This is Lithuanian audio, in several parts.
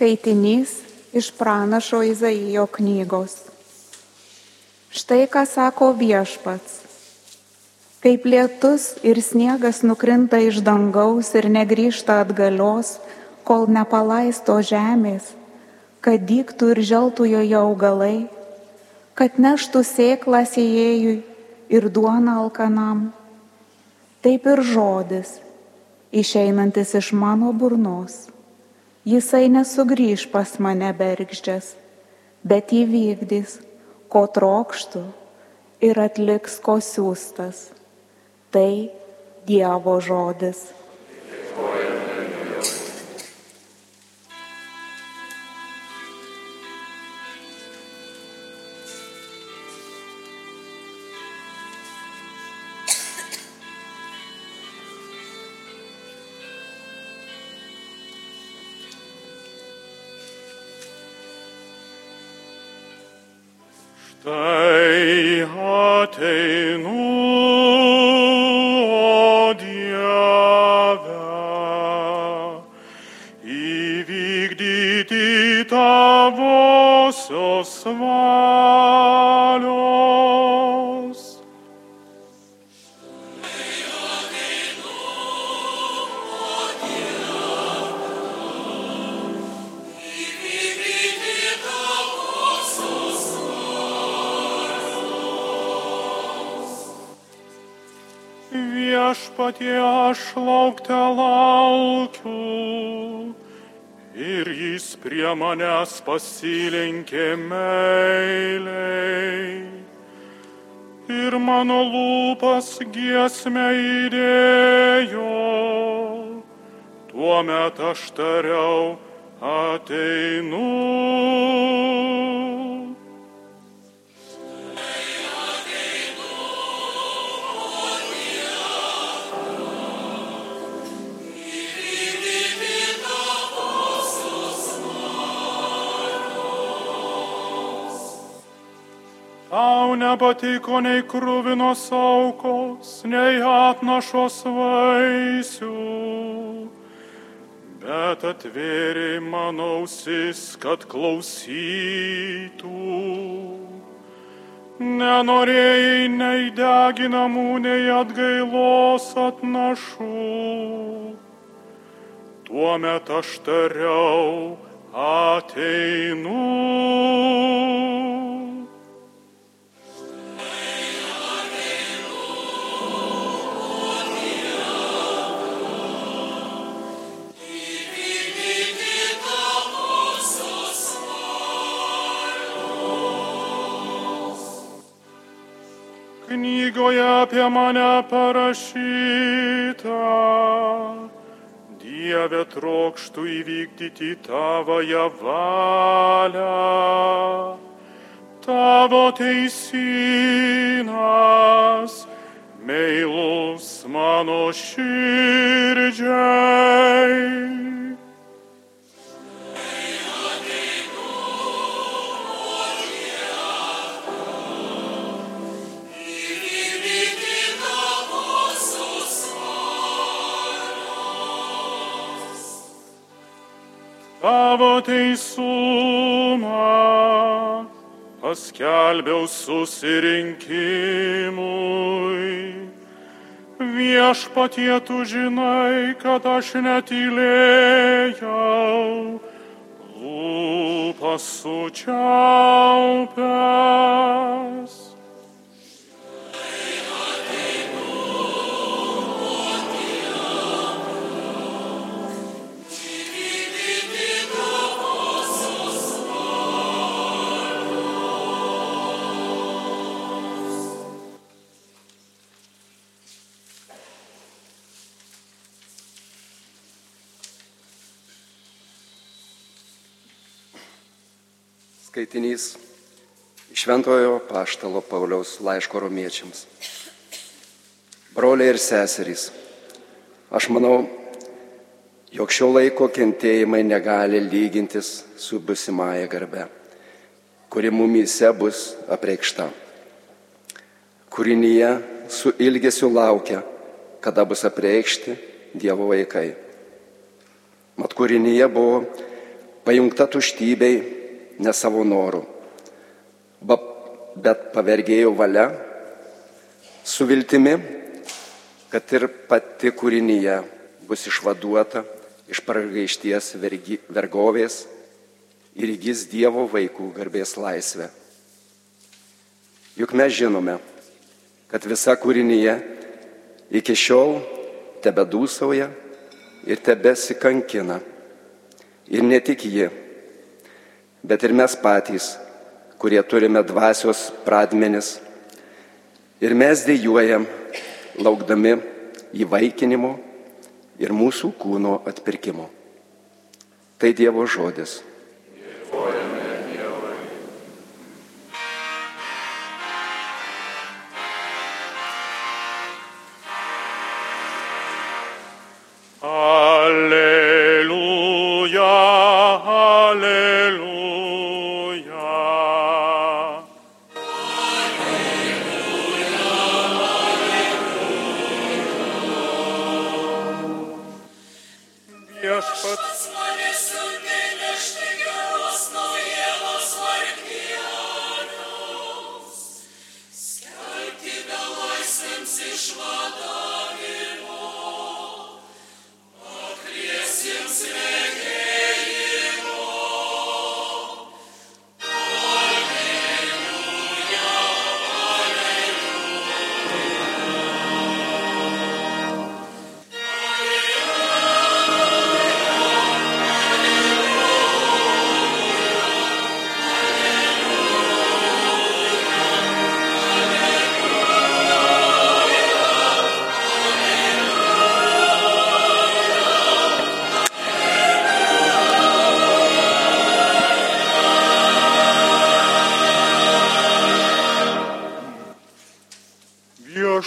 Skaitinys iš pranašo Izaijo knygos. Štai ką sako viešpats. Kaip lietus ir sniegas nukrinta iš dangaus ir negrįžta atgalios, kol nepalaisto žemės, kad dyktų ir želtų joje augalai, kad neštų sėklą sėjėjui ir duoną alkanam. Taip ir žodis, išeinantis iš mano burnos Jisai nesugrįž pas mane bergždžias, bet įvykdys, ko trokštų ir atliks, ko siūstas. Tai Dievo žodis. Tavosios valios. Viešpatie aš laukte laukiu ir jis prie manęs pasilenkė meiliai. Ir mano lūpas giesmę įdėjo, tuomet aš tariau ateinu. Tau nepatiko nei krūvinos aukos, nei atnašos vaisių, bet atvėrė mano ausis, kad klausytų. Nenorėjai nei deginamų, nei atgailos atnašų. Tuomet aš tariau, ateinu. Knygoje apie mane parašyta. Dieve trokštų įvykdyti tavoją valią. Tavo teisinas, meilus mano širdžiai. Tavo teisumą paskelbiau susirinkimui. Viešpatie tu žinai, kad aš netylėjau, lūpas sučiaupęs. Skaitinys iš Šventojo Paštalo Pauliaus laiško romiečiams. Broliai ir seserys, aš manau, jog šio laiko kentėjimai negali lygintis su busimąją garbe, kuri mumyse bus apreikšta. Kūrinyje su ilgesiu laukia, kada bus apreikšti Dievo vaikai. Mat kūrinyje buvo pajungta tuštybei ne savo noru, bet pavergėjo valia, su viltimi, kad ir pati kūrinyje bus išvaduota iš pragaišties vergovės ir įgys Dievo vaikų garbės laisvę. Juk mes žinome, kad visa kūrinyje iki šiol tebedūsauja ir tebesikankina. Ir ne tik ji, bet ir mes patys, kurie turime dvasios pradmenis. Ir mes dėjuojam, laukdami įvaikinimo ir mūsų kūno atpirkimo. Tai Dievo žodis.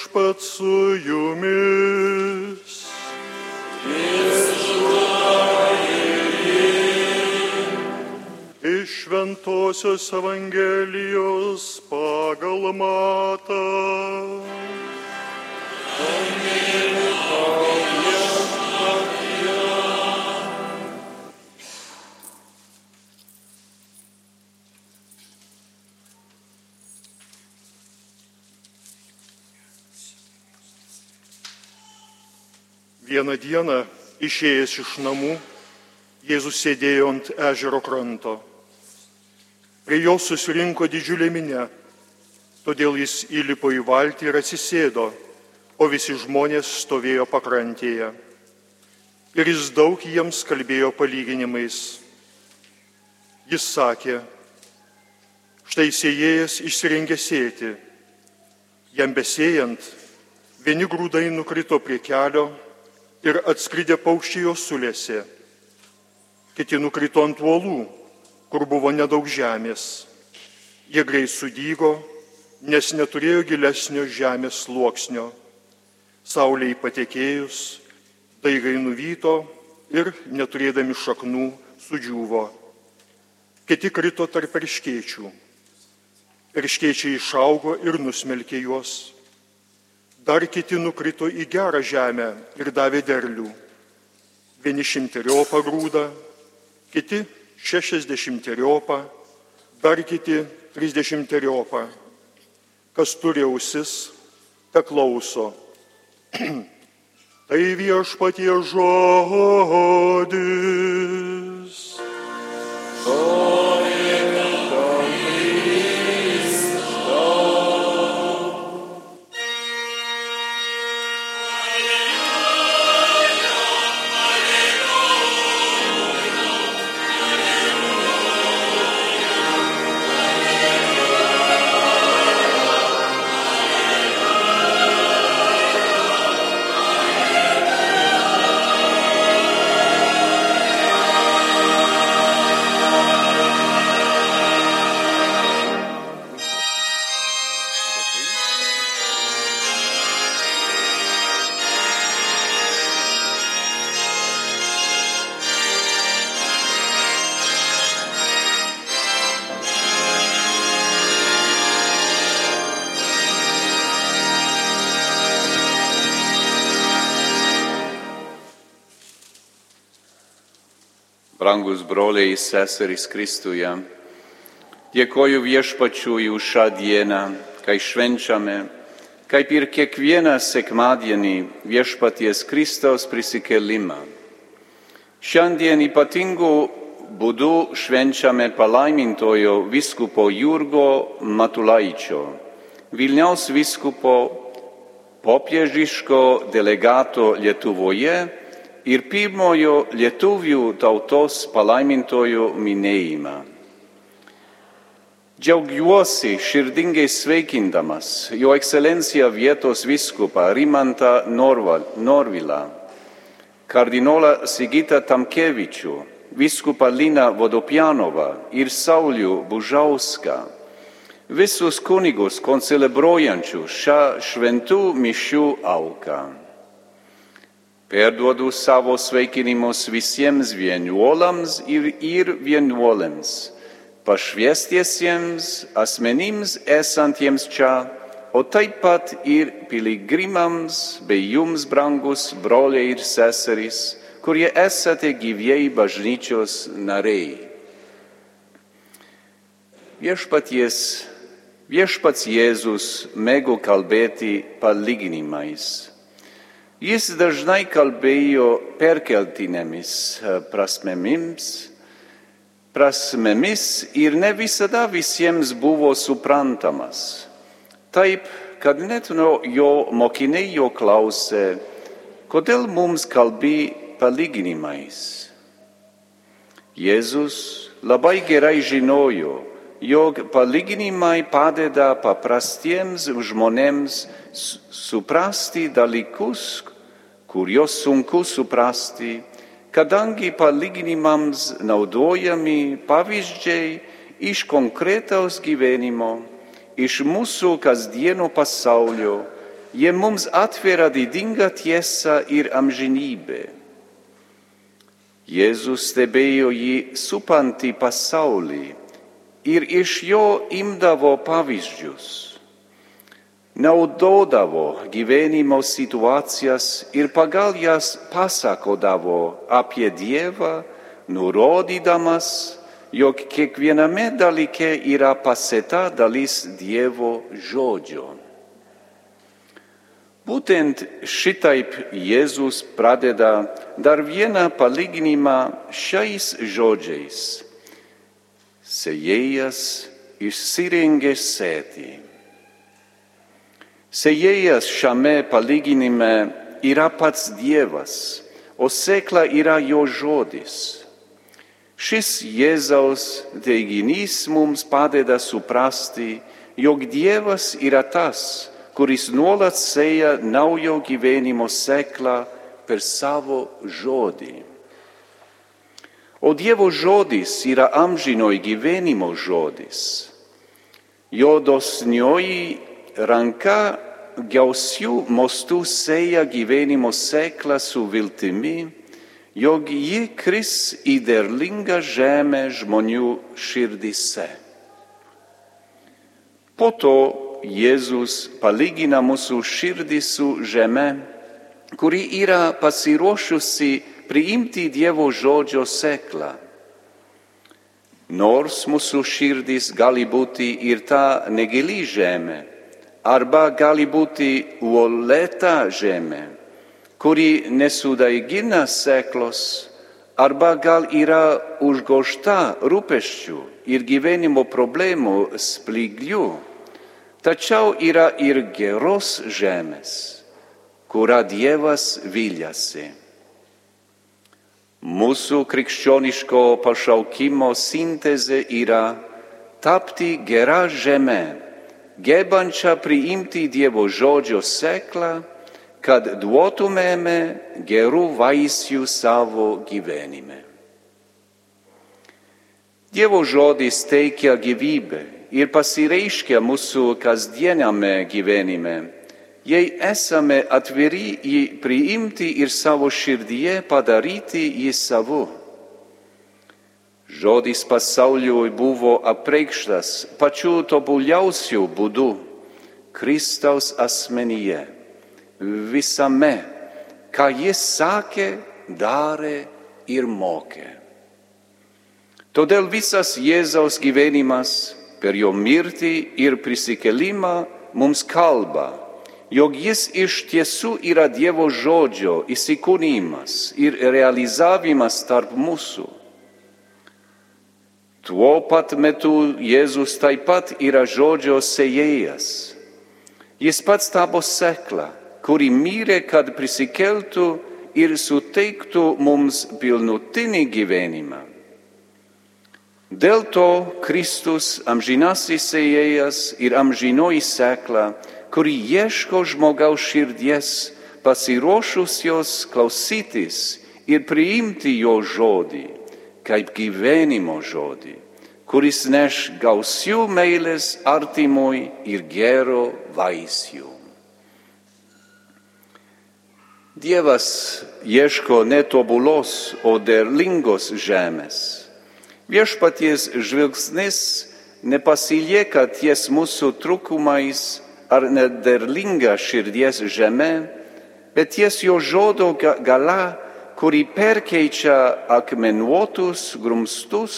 Viešpats su jumis. Iš Šventojios Evangelijos pagal matą. Vieną dieną išėjęs iš namų, Jėzus sėdėjo ant ežero kranto. Prie jo susirinko didžiulė minė, todėl jis įlipo į valtį ir atsisėdo, o visi žmonės stovėjo pakrantėje. Ir jis daug jiems kalbėjo palyginimais. Jis sakė, štai sėjėjas išsirengė sėti. Jam besėjant, vieni grūdai nukrito prie kelio ir atskridę paukščiai jos sulėsi. Kiti nukrito ant uolų, kur buvo nedaug žemės. Jie greit sudygo, nes neturėjo gilesnio žemės sluoksnio. Sauliai patekėjus, daigai nuvyto ir neturėdami šaknų sudžiūvo. Kiti krito tarp erškėčių. Erškėčiai išaugo ir nusmelkė juos. Dar kiti nukrito į gerą žemę ir davė derlių. Vieni šimteriopą grūdą, kiti šešiasdešimteriopą, dar kiti trisdešimteriopą. Kas turi ausis, te klauso. tai viešpatie žodis. Brangus broliai seserys Kristuje. Dėkoju viešpačiui už šią dieną, kai švenčiame, kaip ir kiekvieną sekmadienį viešpaties Kristaus prisikelimą. Šiandien ypatingų būdų švenčiame palaimintojo viskupo Jurgo Matulaičio, Vilniaus viskupo popiežiško delegato Lietuvoje ir pirmojo lietuvių tautos palaimintojo minėjimą. Džiaugiuosi širdingai sveikindamas Jo ekscelenciją vietos viskupą Rimantą Norvilą, kardinolą Sigitą Tamkevičių, viskupą Liną Vodopianovą ir Saulių Bužauską, visus kunigus koncelebruojančius šią šventų mišių auką. Perduodu savo sveikinimus visiems vienuolams ir, ir vienuolėms, pašviestiesiems asmenims esantiems čia, o taip pat ir piligrimams bei jums brangus broliai ir seserys, kurie esate gyvieji bažnyčios nariai. Viešpaties, viešpats Jėzus mėgo kalbėti palyginimais. Jis dažnai kalbėjo perkeltinėmis prasmėmis, prasmėmis ir ne visada visiems buvo suprantamas. Taip, kad net no jo mokiniai jo klausė, kodėl mums kalbi palyginimais. Jėzus labai gerai žinojo, jog palyginimai padeda paprastiems žmonėms suprasti dalykus, kuriuos sunku suprasti, kadangi palyginimams naudojami pavyzdžiai iš konkretaus gyvenimo, iš mūsų kasdieno pasaulio, jie mums atveria didingą tiesą ir amžinybę. Jėzus stebėjo jį supantį pasaulį ir iš jo imdavo pavyzdžius naudodavo gyvenimo situacijas ir pagal jas pasakodavo apie Dievą, nurodydamas, jog kiekviename dalyke yra pasėta dalis Dievo žodžio. Būtent šitaip Jėzus pradeda dar vieną palyginimą šiais žodžiais. Sėjėjas išsirengė sėtį. Sėjėjas šiame palyginime yra pats Dievas, o sėkla yra jo žodis. Šis Jėzaus teiginys mums padeda suprasti, jog Dievas yra tas, kuris nuolat sėja naujo gyvenimo sėklą per savo žodį. O Dievo žodis yra amžinoj gyvenimo žodis. Jo dosnioji ranka gausių mostų sėja gyvenimo sėklą su viltimi, jog ji kris į derlingą žemę žmonių širdise. Po to Jėzus palygina mūsų širdį su žeme, kuri yra pasiruošusi priimti Dievo žodžio sėklą. Nors mūsų širdis gali būti ir ta negili žemė, arba gali būti uolėta žemė, kuri nesudaigina seklos, arba gal yra užgošta rūpeščių ir gyvenimo problemų spliglių, tačiau yra ir geros žemės, kurią Dievas viljasi. Mūsų krikščioniško pašaukimo sintezė yra tapti gera žemė gebančią priimti Dievo žodžio seklą, kad duotumėme gerų vaisių savo gyvenime. Dievo žodis teikia gyvybę ir pasireiškia mūsų kasdieniame gyvenime, jei esame atviri jį priimti ir savo širdyje padaryti jį savu. Žodis pasauliui buvo apreikštas pačiu tobuliausiu būdu Kristaus asmenyje, visame, ką jis sakė, darė ir mokė. Todėl visas Jėzaus gyvenimas per jo mirtį ir prisikelimą mums kalba, jog jis iš tiesų yra Dievo žodžio įsikūnymas ir realizavimas tarp mūsų. Tuo pat metu Jėzus taip pat yra žodžio sėjėjas. Jis pats tapo sekla, kuri mirė, kad prisikeltų ir suteiktų mums pilnutinį gyvenimą. Dėl to Kristus amžinasis sėjėjas ir amžinoji sekla, kuri ieško žmogaus širdies, pasiruošusios klausytis ir priimti jo žodį, kaip gyvenimo žodį, kuris neš gausių meilės artimui ir gero vaisių. Dievas ieško netobulos, o derlingos žemės. Viešpaties žvilgsnis nepasilieka ties mūsų trūkumais ar nederlinga širdies žemė, bet ties jo žodo gala, kuri perkeičia akmenuotus grumstus,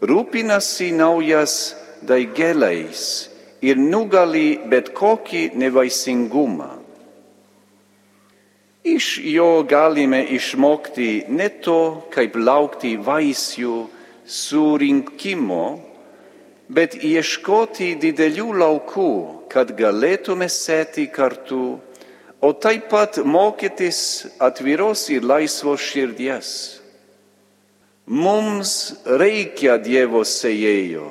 rūpinasi naujas daigeliais ir nugali bet kokį nevaisingumą. Iš jo galime išmokti ne to, kaip laukti vaisių surinkimo, bet ieškoti didelių laukų, kad galėtume sėti kartu, o taip pat mokytis atviros ir laisvos širdies. Mums reikia Dievo sėjėjo,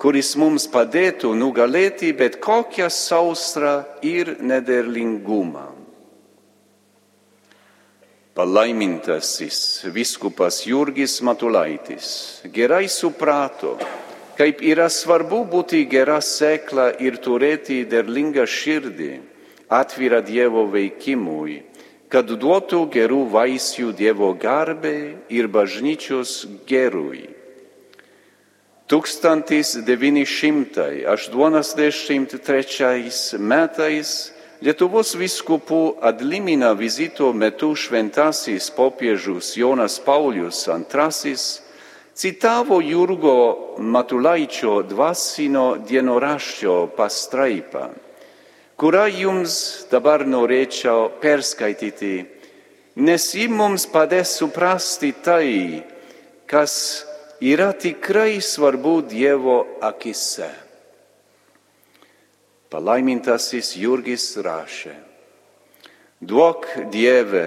kuris mums padėtų nugalėti bet kokią sausrą ir nederlingumą. Palaimintasis viskupas Jurgis Matulaitis gerai suprato, kaip yra svarbu būti gera sekla ir turėti derlingą širdį, atvirą Dievo veikimui, kad duotų gerų vaisių Dievo garbei ir bažnyčios gerui. 1983 metais Lietuvos viskupų atlimina vizito metu šventasis popiežius Jonas Paulius II citavo Jurgo Matulaičio dvasinio dienoraščio pastraipą, kurią jums dabar norėčiau perskaityti, nes ji mums padės suprasti tai, kas yra tikrai svarbu Dievo akise. Palaimintasis Jurgis rašė, duok Dieve,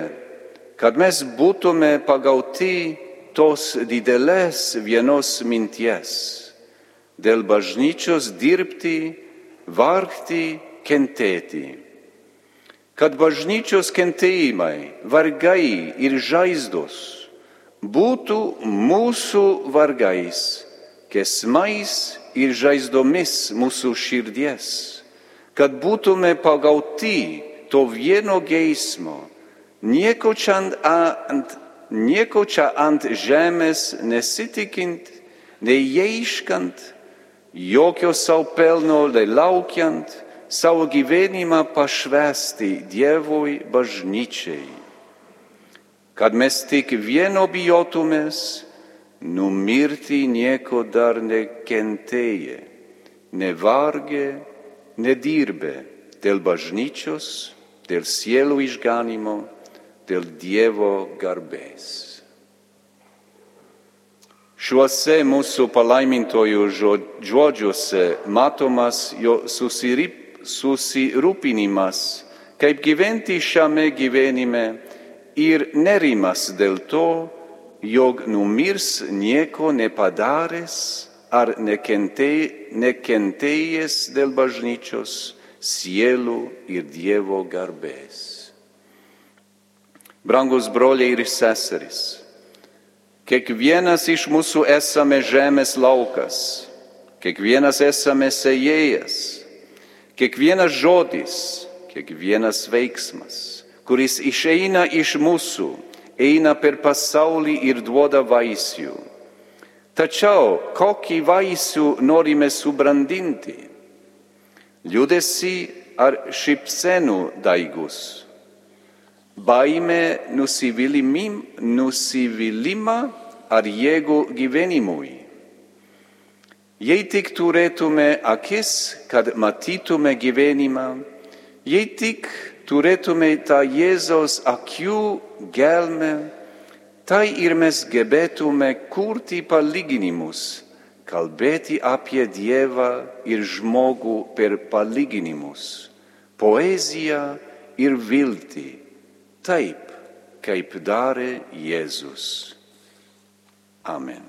kad mes būtume pagauti tos didelės vienos minties. Dėl bažnyčios dirbti, vargti, kentėti. Kad bažnyčios kentėjimai, vargai ir žaizdos būtų mūsų vargais, kesmais ir žaizdomis mūsų širdies kad būtume pagauti to vieno geismo, nieko čia ant, nieko čia ant žemės nesitikint, neieškant, jokio savo pelno laukiant, savo gyvenimą pašvesti Dievui bažnyčiai. Kad mes tik vieno bijotumės, numirti nieko dar nekentėję, nevargė, nedirbę dėl bažnyčios, dėl sielų išganimo, dėl Dievo garbės. Šiuose mūsų palaimintojų žodžiuose matomas jo susirip, susirūpinimas, kaip gyventi šiame gyvenime ir nerimas dėl to, jog numirs nieko nepadaręs ar nekentėjęs dėl bažnyčios sielų ir Dievo garbės. Brangus broliai ir seserys, kiekvienas iš mūsų esame žemės laukas, kiekvienas esame sėjėjas, kiekvienas žodis, kiekvienas veiksmas, kuris išeina iš mūsų, eina per pasaulį ir duoda vaisių Tačiau kokį vaisių norime subrandinti? Liūdėsi ar šipsenų daigus? Baime nusivylimą ar jėgų gyvenimui. Jei tik turėtume akis, kad matytume gyvenimą, jei tik turėtume tą Jėzaus akių gelmę, tai ir mes gebėtume kurti palyginimus, kalbėti apie Dievą ir žmogų per palyginimus, poeziją ir viltį, taip kaip darė Jėzus. Amen.